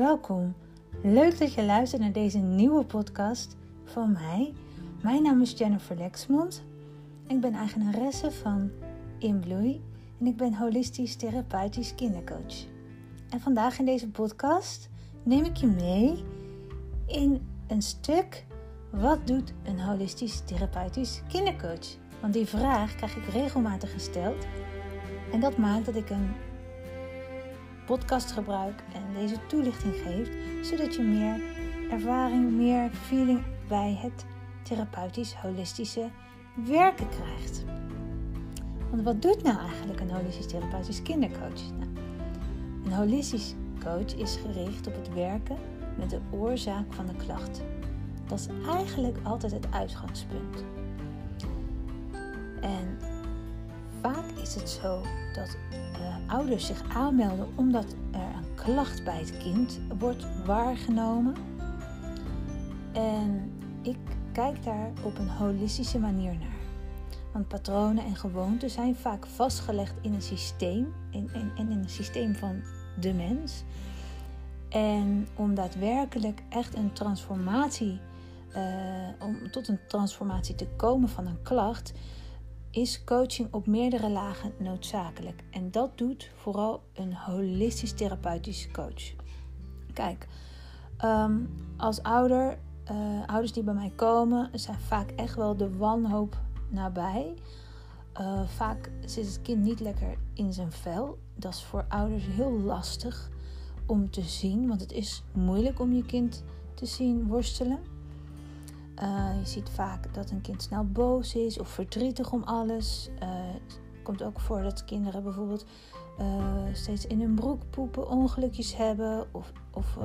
Welkom. Leuk dat je luistert naar deze nieuwe podcast van mij. Mijn naam is Jennifer Lexmond. Ik ben eigenaresse van In Bloei en ik ben holistisch therapeutisch kindercoach. En vandaag in deze podcast neem ik je mee in een stuk wat doet een holistisch therapeutisch kindercoach? Want die vraag krijg ik regelmatig gesteld. En dat maakt dat ik een podcast gebruik en deze toelichting geeft, zodat je meer ervaring, meer feeling bij het therapeutisch holistische werken krijgt. Want wat doet nou eigenlijk een holistisch therapeutisch kindercoach? Nou, een holistisch coach is gericht op het werken met de oorzaak van de klacht. Dat is eigenlijk altijd het uitgangspunt. En vaak is het zo dat ouders zich aanmelden omdat er een klacht bij het kind wordt waargenomen. En ik kijk daar op een holistische manier naar. Want patronen en gewoonten zijn vaak vastgelegd in een systeem en in, in, in een systeem van de mens. En om daadwerkelijk echt een transformatie, uh, om tot een transformatie te komen van een klacht, is coaching op meerdere lagen noodzakelijk. En dat doet vooral een holistisch therapeutisch coach. Kijk, um, als ouder, uh, ouders die bij mij komen, zijn vaak echt wel de wanhoop nabij. Uh, vaak zit het kind niet lekker in zijn vel. Dat is voor ouders heel lastig om te zien, want het is moeilijk om je kind te zien worstelen. Uh, je ziet vaak dat een kind snel boos is of verdrietig om alles. Het komt ook voor dat kinderen bijvoorbeeld uh, steeds in hun broek poepen, ongelukjes hebben of, of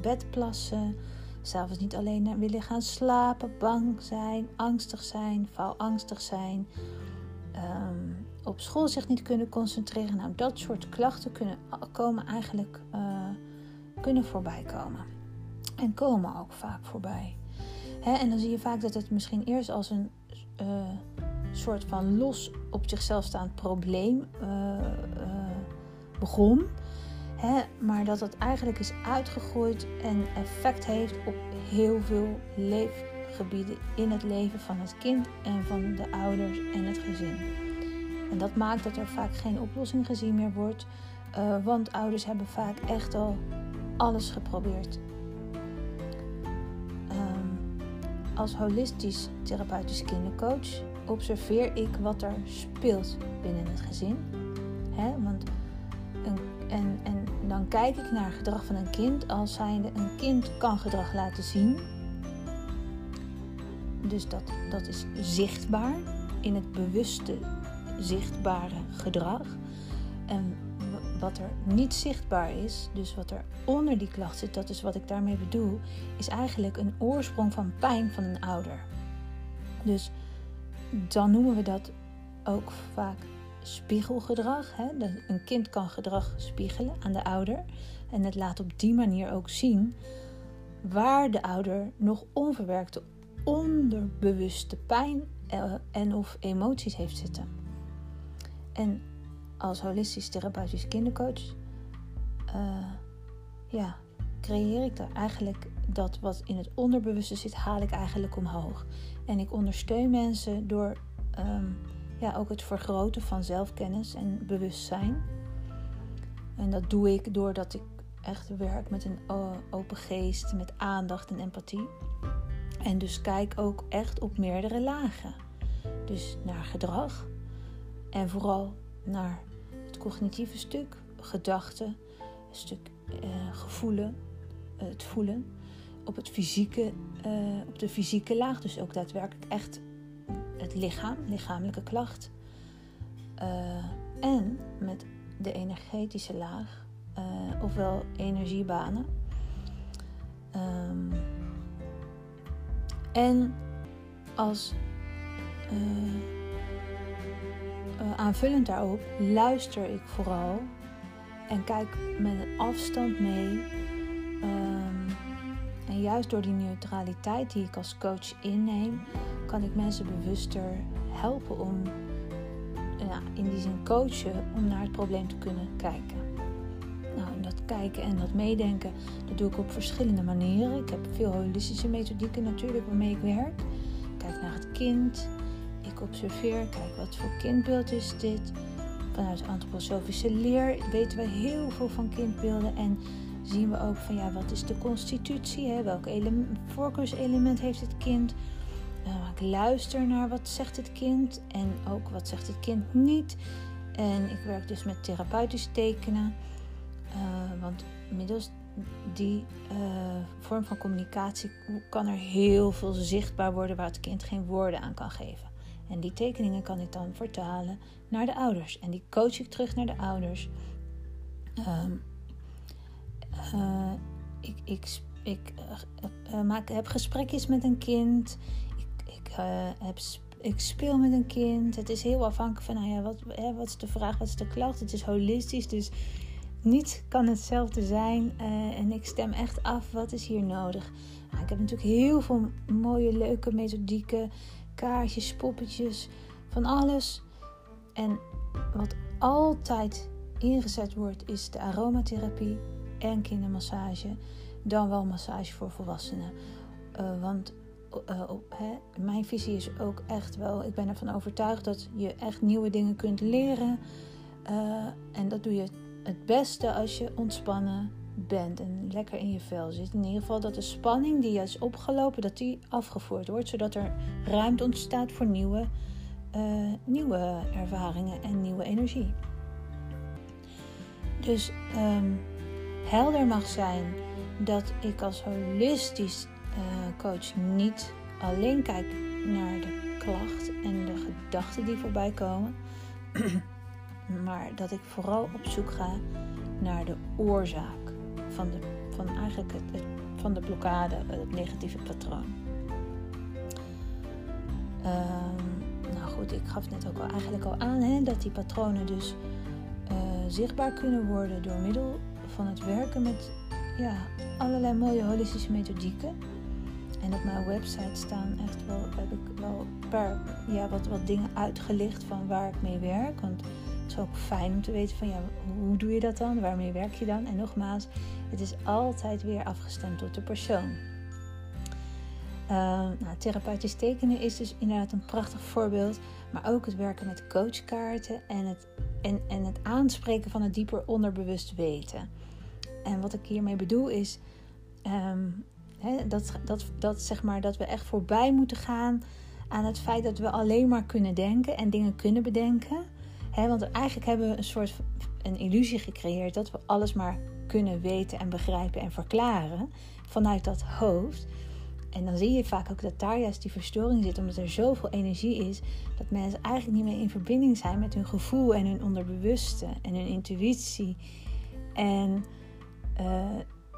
bedplassen. S'avonds niet alleen willen gaan slapen, bang zijn, angstig zijn, faalangstig zijn. Um, op school zich niet kunnen concentreren. Nou, dat soort klachten kunnen komen eigenlijk kunnen voorbij komen. En komen ook vaak voorbij. Hè, en dan zie je vaak dat het misschien eerst als een uh, soort van los op zichzelf staand probleem uh, uh, begon. Hè, maar dat het eigenlijk is uitgegroeid en effect heeft op heel veel leefgebieden in het leven van het kind en van de ouders en het gezin. En dat maakt dat er vaak geen oplossing gezien meer wordt, want ouders hebben vaak echt al alles geprobeerd Als holistisch therapeutisch kindercoach observeer ik wat er speelt binnen het gezin. want een, en, en dan kijk ik naar het gedrag van een kind als zijnde een kind kan gedrag laten zien. Dus dat, dat is zichtbaar in het bewuste, zichtbare gedrag. En wat er niet zichtbaar is, dus wat er onder die klacht zit, dat is wat ik daarmee bedoel, is eigenlijk een oorsprong van pijn van een ouder. Dus dan noemen we dat ook vaak spiegelgedrag. Hè? Een kind kan gedrag spiegelen aan de ouder en het laat op die manier ook zien waar de ouder nog onverwerkte onderbewuste pijn eh, en of emoties heeft zitten. En als holistisch therapeutisch kindercoach, uh, ja, creëer ik daar eigenlijk dat wat in het onderbewuste zit, haal ik eigenlijk omhoog. En ik ondersteun mensen door um, ja, ook het vergroten van zelfkennis en bewustzijn. En dat doe ik doordat ik echt werk met een open geest, met aandacht en empathie. En dus kijk ook echt op meerdere lagen. Dus naar gedrag en vooral naar cognitieve stuk, gedachten, stuk uh, gevoelen, uh, het voelen, op, het fysieke, uh, op de fysieke laag, dus ook daadwerkelijk echt het lichaam, lichamelijke klacht. en met de energetische laag, ofwel energiebanen. Um, en als aanvullend daarop luister ik vooral en kijk met een afstand mee. Um, en juist door die neutraliteit die ik als coach inneem, kan ik mensen bewuster helpen om ja, in die zin coachen om naar het probleem te kunnen kijken. Nou, dat kijken en dat meedenken, dat doe ik op verschillende manieren. Ik heb veel holistische methodieken natuurlijk waarmee ik werk. Ik kijk naar het kind. Observeer, kijk wat voor kindbeeld is dit. Vanuit antroposofische leer weten we heel veel van kindbeelden en zien we ook van ja, wat is de constitutie, hè? welk voorkeurselement heeft het kind. Uh, ik luister naar wat zegt het kind en ook wat zegt het kind niet. En ik werk dus met therapeutisch tekenen. Uh, want middels die uh, vorm van communicatie kan er heel veel zichtbaar worden waar het kind geen woorden aan kan geven. En die tekeningen kan ik dan vertalen naar de ouders. En die coach ik terug naar de ouders. Um, uh, ik ik, ik uh, maak, heb gesprekjes met een kind. Ik, ik, heb, ik speel met een kind. Het is heel afhankelijk van, nou ja, wat, hè, wat is de vraag, wat is de klacht? Het is holistisch, dus niets kan hetzelfde zijn. en ik stem echt af, wat is hier nodig? Nou, ik heb natuurlijk heel veel mooie, leuke methodieken. Kaartjes, poppetjes, van alles. En wat altijd ingezet wordt, is de aromatherapie en kindermassage, dan wel massage voor volwassenen. Uh, want uh, hè, mijn visie is ook echt wel, ik ben ervan overtuigd dat je echt nieuwe dingen kunt leren. Uh, en dat doe je het beste als je ontspannen bent en lekker in je vel zit. In ieder geval dat de spanning die is opgelopen, dat die afgevoerd wordt, zodat er ruimte ontstaat voor nieuwe, nieuwe ervaringen en nieuwe energie. Dus um, helder mag zijn dat ik als holistisch uh, coach niet alleen kijk naar de klacht en de gedachten die voorbij komen, maar dat ik vooral op zoek ga naar de oorzaak van, de, van eigenlijk het, van de blokkade, het negatieve patroon. Um, nou goed, ik gaf net ook al eigenlijk al aan hè, dat die patronen dus uh, zichtbaar kunnen worden door middel van het werken met ja, allerlei mooie holistische methodieken. En op mijn website staan echt wel, heb ik wel paar, ja, wat, wat dingen uitgelicht van waar ik mee werk. Want is ook fijn om te weten van ja, hoe doe je dat dan? Waarmee werk je dan? En nogmaals, het is altijd weer afgestemd op de persoon. Uh, nou, therapeutisch tekenen is dus inderdaad een prachtig voorbeeld. Maar ook het werken met coachkaarten en het, en, en het aanspreken van het dieper onderbewust weten. En wat ik hiermee bedoel is um, dat, dat, dat, zeg maar, dat we echt voorbij moeten gaan aan het feit dat we alleen maar kunnen denken en dingen kunnen bedenken. Want eigenlijk hebben we een soort een illusie gecreëerd dat we alles maar kunnen weten en begrijpen en verklaren vanuit dat hoofd. En dan zie je vaak ook dat daar juist die verstoring zit, omdat er zoveel energie is, dat mensen eigenlijk niet meer in verbinding zijn met hun gevoel en hun onderbewuste en hun intuïtie. En uh,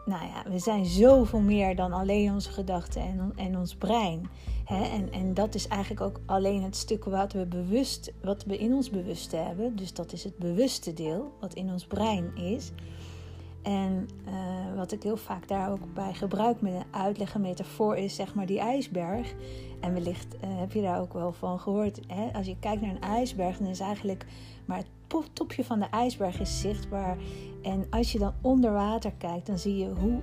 nou ja, we zijn zoveel meer dan alleen onze gedachten en, en ons brein. En, en dat is eigenlijk ook alleen het stuk wat we, bewust, wat we in ons bewuste hebben. Dus dat is het bewuste deel, wat in ons brein is. En uh, wat ik heel vaak daar ook bij gebruik met een uitleg, een metafoor, is zeg maar die ijsberg. En wellicht uh, heb je daar ook wel van gehoord. Hè? Als je kijkt naar een ijsberg, dan is eigenlijk maar het topje van de ijsberg is zichtbaar. En als je dan onder water kijkt, dan zie je hoe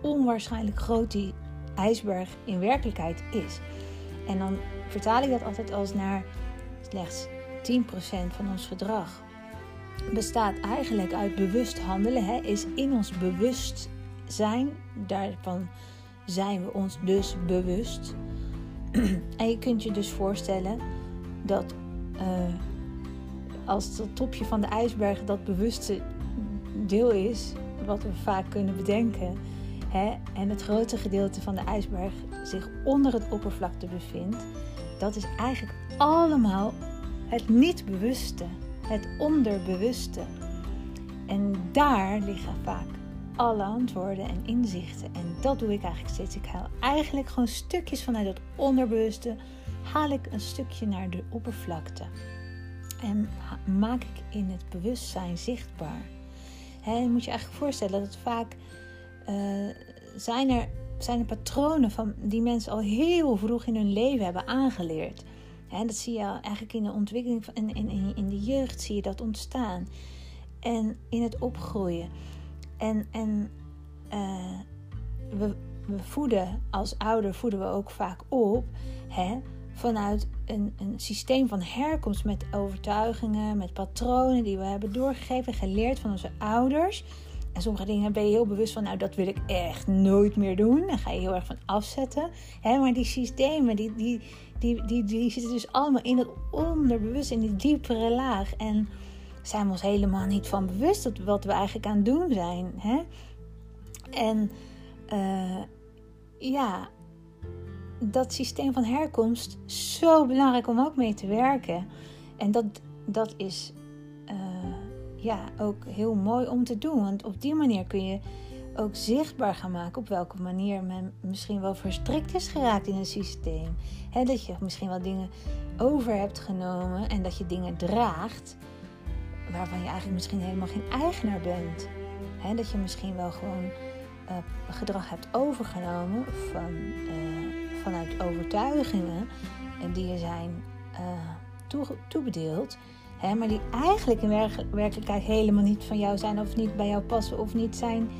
onwaarschijnlijk groot die ijsberg in werkelijkheid is. En dan vertaal ik dat altijd als naar slechts 10% van ons gedrag bestaat eigenlijk uit bewust handelen, hè, is in ons bewustzijn. Daarvan zijn we ons dus bewust. en je kunt je dus voorstellen dat uh, als het topje van de ijsberg dat bewuste deel is, wat we vaak kunnen bedenken, hè, en het grote gedeelte van de ijsberg zich onder het oppervlakte bevindt, dat is eigenlijk allemaal het niet bewuste, het onderbewuste. En daar liggen vaak alle antwoorden en inzichten. En dat doe ik eigenlijk steeds. Ik haal eigenlijk gewoon stukjes vanuit het onderbewuste, haal ik een stukje naar de oppervlakte. En maak ik in het bewustzijn zichtbaar. He, je moet je eigenlijk voorstellen dat het vaak uh, zijn, er, zijn er patronen van die mensen al heel vroeg in hun leven hebben aangeleerd. He, dat zie je eigenlijk in de ontwikkeling van in, in, in de jeugd zie je dat ontstaan. En in het opgroeien. En, en we, we voeden als ouder voeden we ook vaak op hè, vanuit een, een systeem van herkomst met overtuigingen, met patronen die we hebben doorgegeven, geleerd van onze ouders. En sommige dingen ben je heel bewust van, nou dat wil ik echt nooit meer doen. Daar ga je heel erg van afzetten. Maar die systemen, die, die, die, die, die zitten dus allemaal in het onderbewust, in die diepere laag. En zijn we ons helemaal niet van bewust dat wat we eigenlijk aan het doen zijn. En uh, ja, dat systeem van herkomst zo belangrijk om ook mee te werken. En dat, dat is uh, ja, ook heel mooi om te doen. Want op die manier kun je ook zichtbaar gaan maken op welke manier men misschien wel verstrikt is geraakt in een systeem. He, dat je misschien wel dingen over hebt genomen en dat je dingen draagt waarvan je eigenlijk misschien helemaal geen eigenaar bent. He, dat je misschien wel gewoon uh, gedrag hebt overgenomen van, uh, vanuit overtuigingen die je zijn uh, toe, toebedeeld. Hè, maar die eigenlijk in werkelijkheid helemaal niet van jou zijn of niet bij jou passen of niet zijn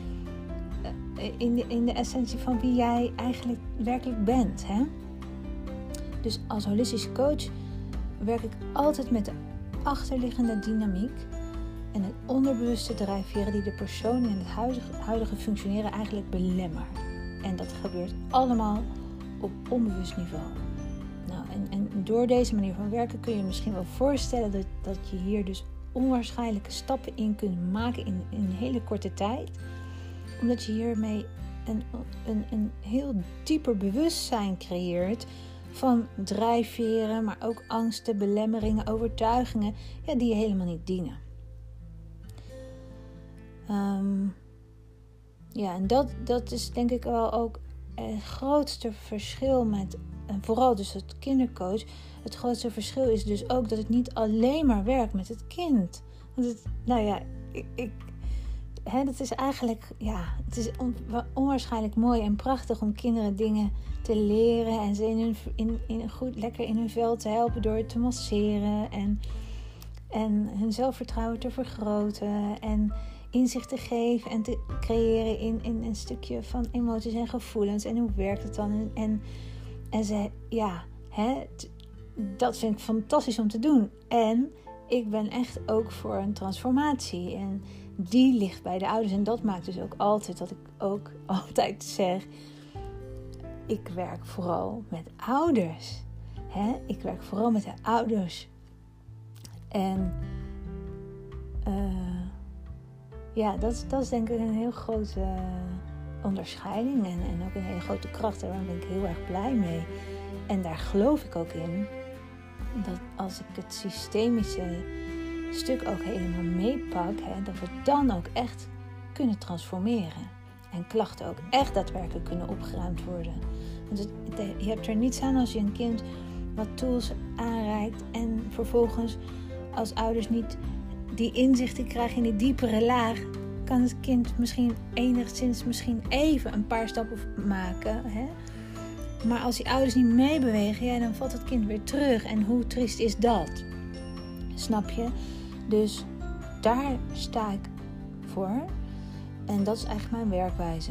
in de, in de essentie van wie jij eigenlijk werkelijk bent. Hè? Dus als holistische coach werk ik altijd met de achterliggende dynamiek en het onderbewuste drijfveren die de persoon in het huidige, huidige functioneren eigenlijk belemmert. En dat gebeurt allemaal op onbewust niveau. Nou, en, en door deze manier van werken kun je misschien wel voorstellen dat, dat je hier dus onwaarschijnlijke stappen in kunt maken in, in een hele korte tijd. Omdat je hiermee een, een, een heel dieper bewustzijn creëert van drijfveren, maar ook angsten, belemmeringen, overtuigingen ja, die je helemaal niet dienen. Ehm, ja, en dat, dat is denk ik wel ook het grootste verschil met, en vooral dus het kindercoach. Het grootste verschil is dus ook dat het niet alleen maar werkt met het kind. Want het, nou ja, ik, ik dat is eigenlijk, ja, het is onwaarschijnlijk mooi en prachtig om kinderen dingen te leren en ze in hun, in, in, goed, lekker in hun vel te helpen door te masseren en, en hun zelfvertrouwen te vergroten en inzicht te geven en te creëren in, in een stukje van emoties en gevoelens en hoe werkt het dan en, en, ze, ja, hè, dat vind ik fantastisch om te doen en ik ben echt ook voor een transformatie en die ligt bij de ouders. En dat maakt dus ook altijd dat ik ook altijd zeg: ik werk vooral met ouders. Hè? Ik werk vooral met de ouders. En uh, ja, dat, is, dat denk ik een heel grote onderscheiding en, en ook een hele grote kracht. Daar ben ik heel erg blij mee. En daar geloof ik ook in dat als ik het systemische stuk ook helemaal meepak, hè, dat we dan ook echt kunnen transformeren. En klachten ook echt daadwerkelijk kunnen opgeruimd worden. Want je hebt er niets aan als je een kind wat tools aanreikt en vervolgens als ouders niet die inzichten krijgen in die diepere laag, kan het kind misschien enigszins misschien even een paar stappen maken. Hè? Maar als die ouders niet meebewegen, ja, dan valt het kind weer terug. En hoe triest is dat? Snap je? Dus daar sta ik voor. En dat is eigenlijk mijn werkwijze.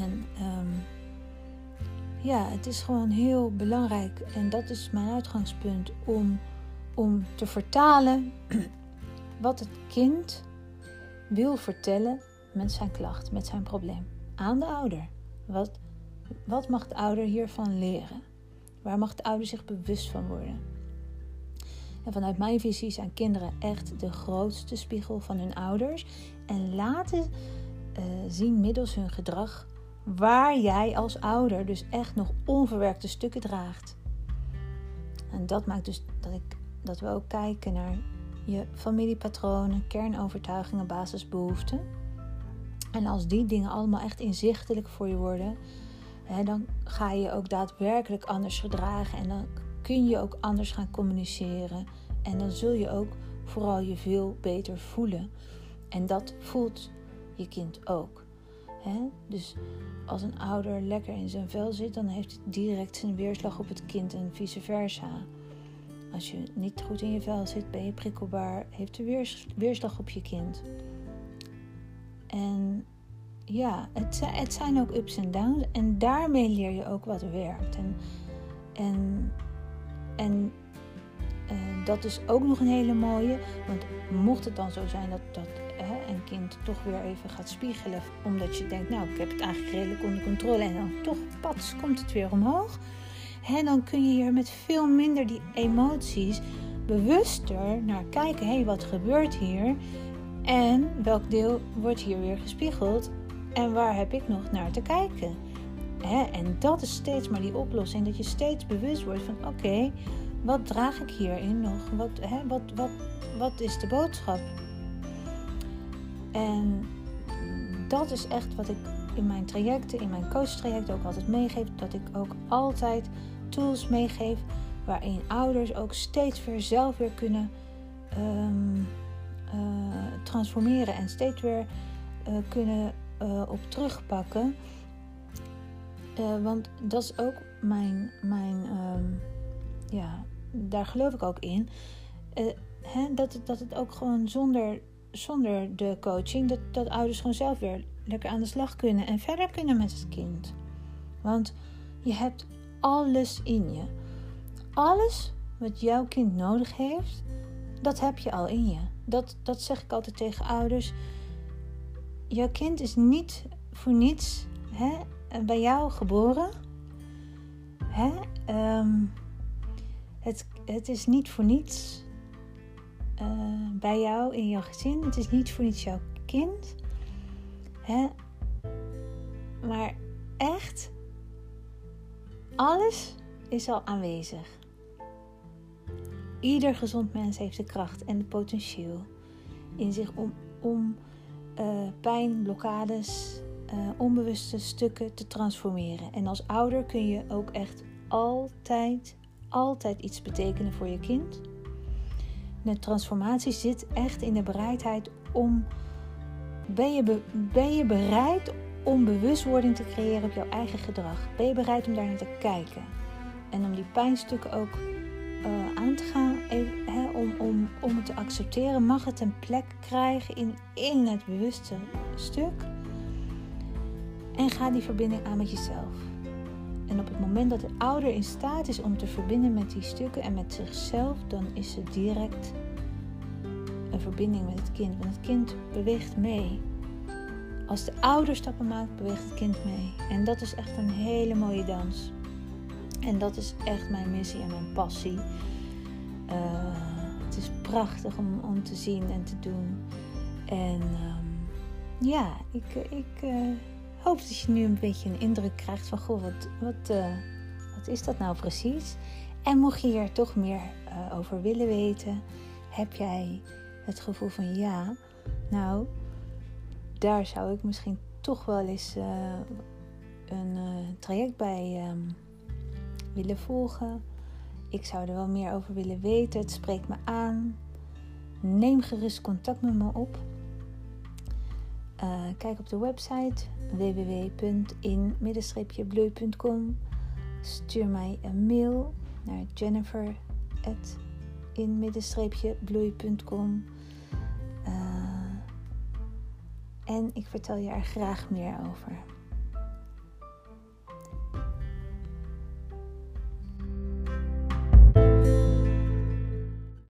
En um, ja, het is gewoon heel belangrijk. En dat is mijn uitgangspunt om, om te vertalen wat het kind wil vertellen met zijn klacht, met zijn probleem. Aan de ouder. Wat, wat mag de ouder hiervan leren? Waar mag de ouder zich bewust van worden? En vanuit mijn visie zijn kinderen echt de grootste spiegel van hun ouders. En laten uh, zien middels hun gedrag waar jij als ouder dus echt nog onverwerkte stukken draagt. En dat maakt dus dat, ik, dat we ook kijken naar je familiepatronen, kernovertuigingen, basisbehoeften. En als die dingen allemaal echt inzichtelijk voor je worden, hè, dan ga je ook daadwerkelijk anders gedragen en dan kun je ook anders gaan communiceren. En dan zul je ook vooral je veel beter voelen. En dat voelt je kind ook. Dus als een ouder lekker in zijn vel zit, dan heeft het direct zijn weerslag op het kind en vice versa. Als je niet goed in je vel zit, ben je prikkelbaar, heeft de weerslag op je kind. En ja, het, het zijn ook ups en downs. En daarmee leer je ook wat werkt. En, en, en uh, dat is ook nog een hele mooie. Want mocht het dan zo zijn dat, dat hè, een kind toch weer even gaat spiegelen. Omdat je denkt, nou ik heb het eigenlijk redelijk onder controle. En dan toch, pats, komt het weer omhoog. Hè, dan kun je hier met veel minder die emoties bewuster naar kijken. Hé, wat gebeurt hier? En welk deel wordt hier weer gespiegeld? En waar heb ik nog naar te kijken? Hè? En dat is steeds maar die oplossing. Dat je steeds bewust wordt van oké, wat draag ik hierin nog? Wat, hè, wat, wat, wat is de boodschap? En dat is echt wat ik in mijn trajecten, in mijn coachtrajecten ook altijd meegeef. Dat ik ook altijd tools meegeef waarin ouders ook steeds weer zelf weer kunnen um, uh, transformeren en steeds weer uh, kunnen uh, op terugpakken. want dat is ook mijn, mijn um, ja, daar geloof ik ook in. Hè, dat, dat het ook gewoon zonder, zonder de coaching, dat, dat ouders gewoon zelf weer lekker aan de slag kunnen en verder kunnen met het kind. Want je hebt alles in je. Alles wat jouw kind nodig heeft, dat heb je al in je. Dat, dat zeg ik altijd tegen ouders. Jouw kind is niet voor niets hè, bij jou geboren. Hè? Um, het, het is niet voor niets uh, bij jou in jouw gezin. Het is niet voor niets jouw kind. Hè? Maar echt, alles is al aanwezig. Ieder gezond mens heeft de kracht en het potentieel in zich om, om uh, pijn, blokkades, uh, onbewuste stukken te transformeren. En als ouder kun je ook echt altijd, altijd iets betekenen voor je kind. De transformatie zit echt in de bereidheid om. Ben je, be, ben je bereid om bewustwording te creëren op jouw eigen gedrag? Ben je bereid om daar naar te kijken? En om die pijnstukken ook uh, aan te gaan, even, om, om, om het te accepteren, mag het een plek krijgen in, in het bewuste stuk. En ga die verbinding aan met jezelf. En op het moment dat de ouder in staat is om te verbinden met die stukken en met zichzelf, dan is het direct verbinding met het kind. Want het kind beweegt mee. Als de ouder stappen maakt, beweegt het kind mee. En dat is echt een hele mooie dans. En dat is echt mijn missie en mijn passie. Uh, het is prachtig om, om te zien en te doen. En um, ja, ik, ik uh, hoop dat je nu een beetje een indruk krijgt van: goh, wat, wat, uh, wat is dat nou precies? En mocht je hier toch meer over willen weten, heb jij het gevoel van ja, nou, daar zou ik misschien toch wel eens een traject bij. Um, willen volgen. Ik zou er wel meer over willen weten. Het spreekt me aan. Neem gerust contact met me op. Uh, kijk op de website www.in-bloei.com. Stuur mij een mail naar jennifer.in-bloei.com. Uh, en ik vertel je er graag meer over.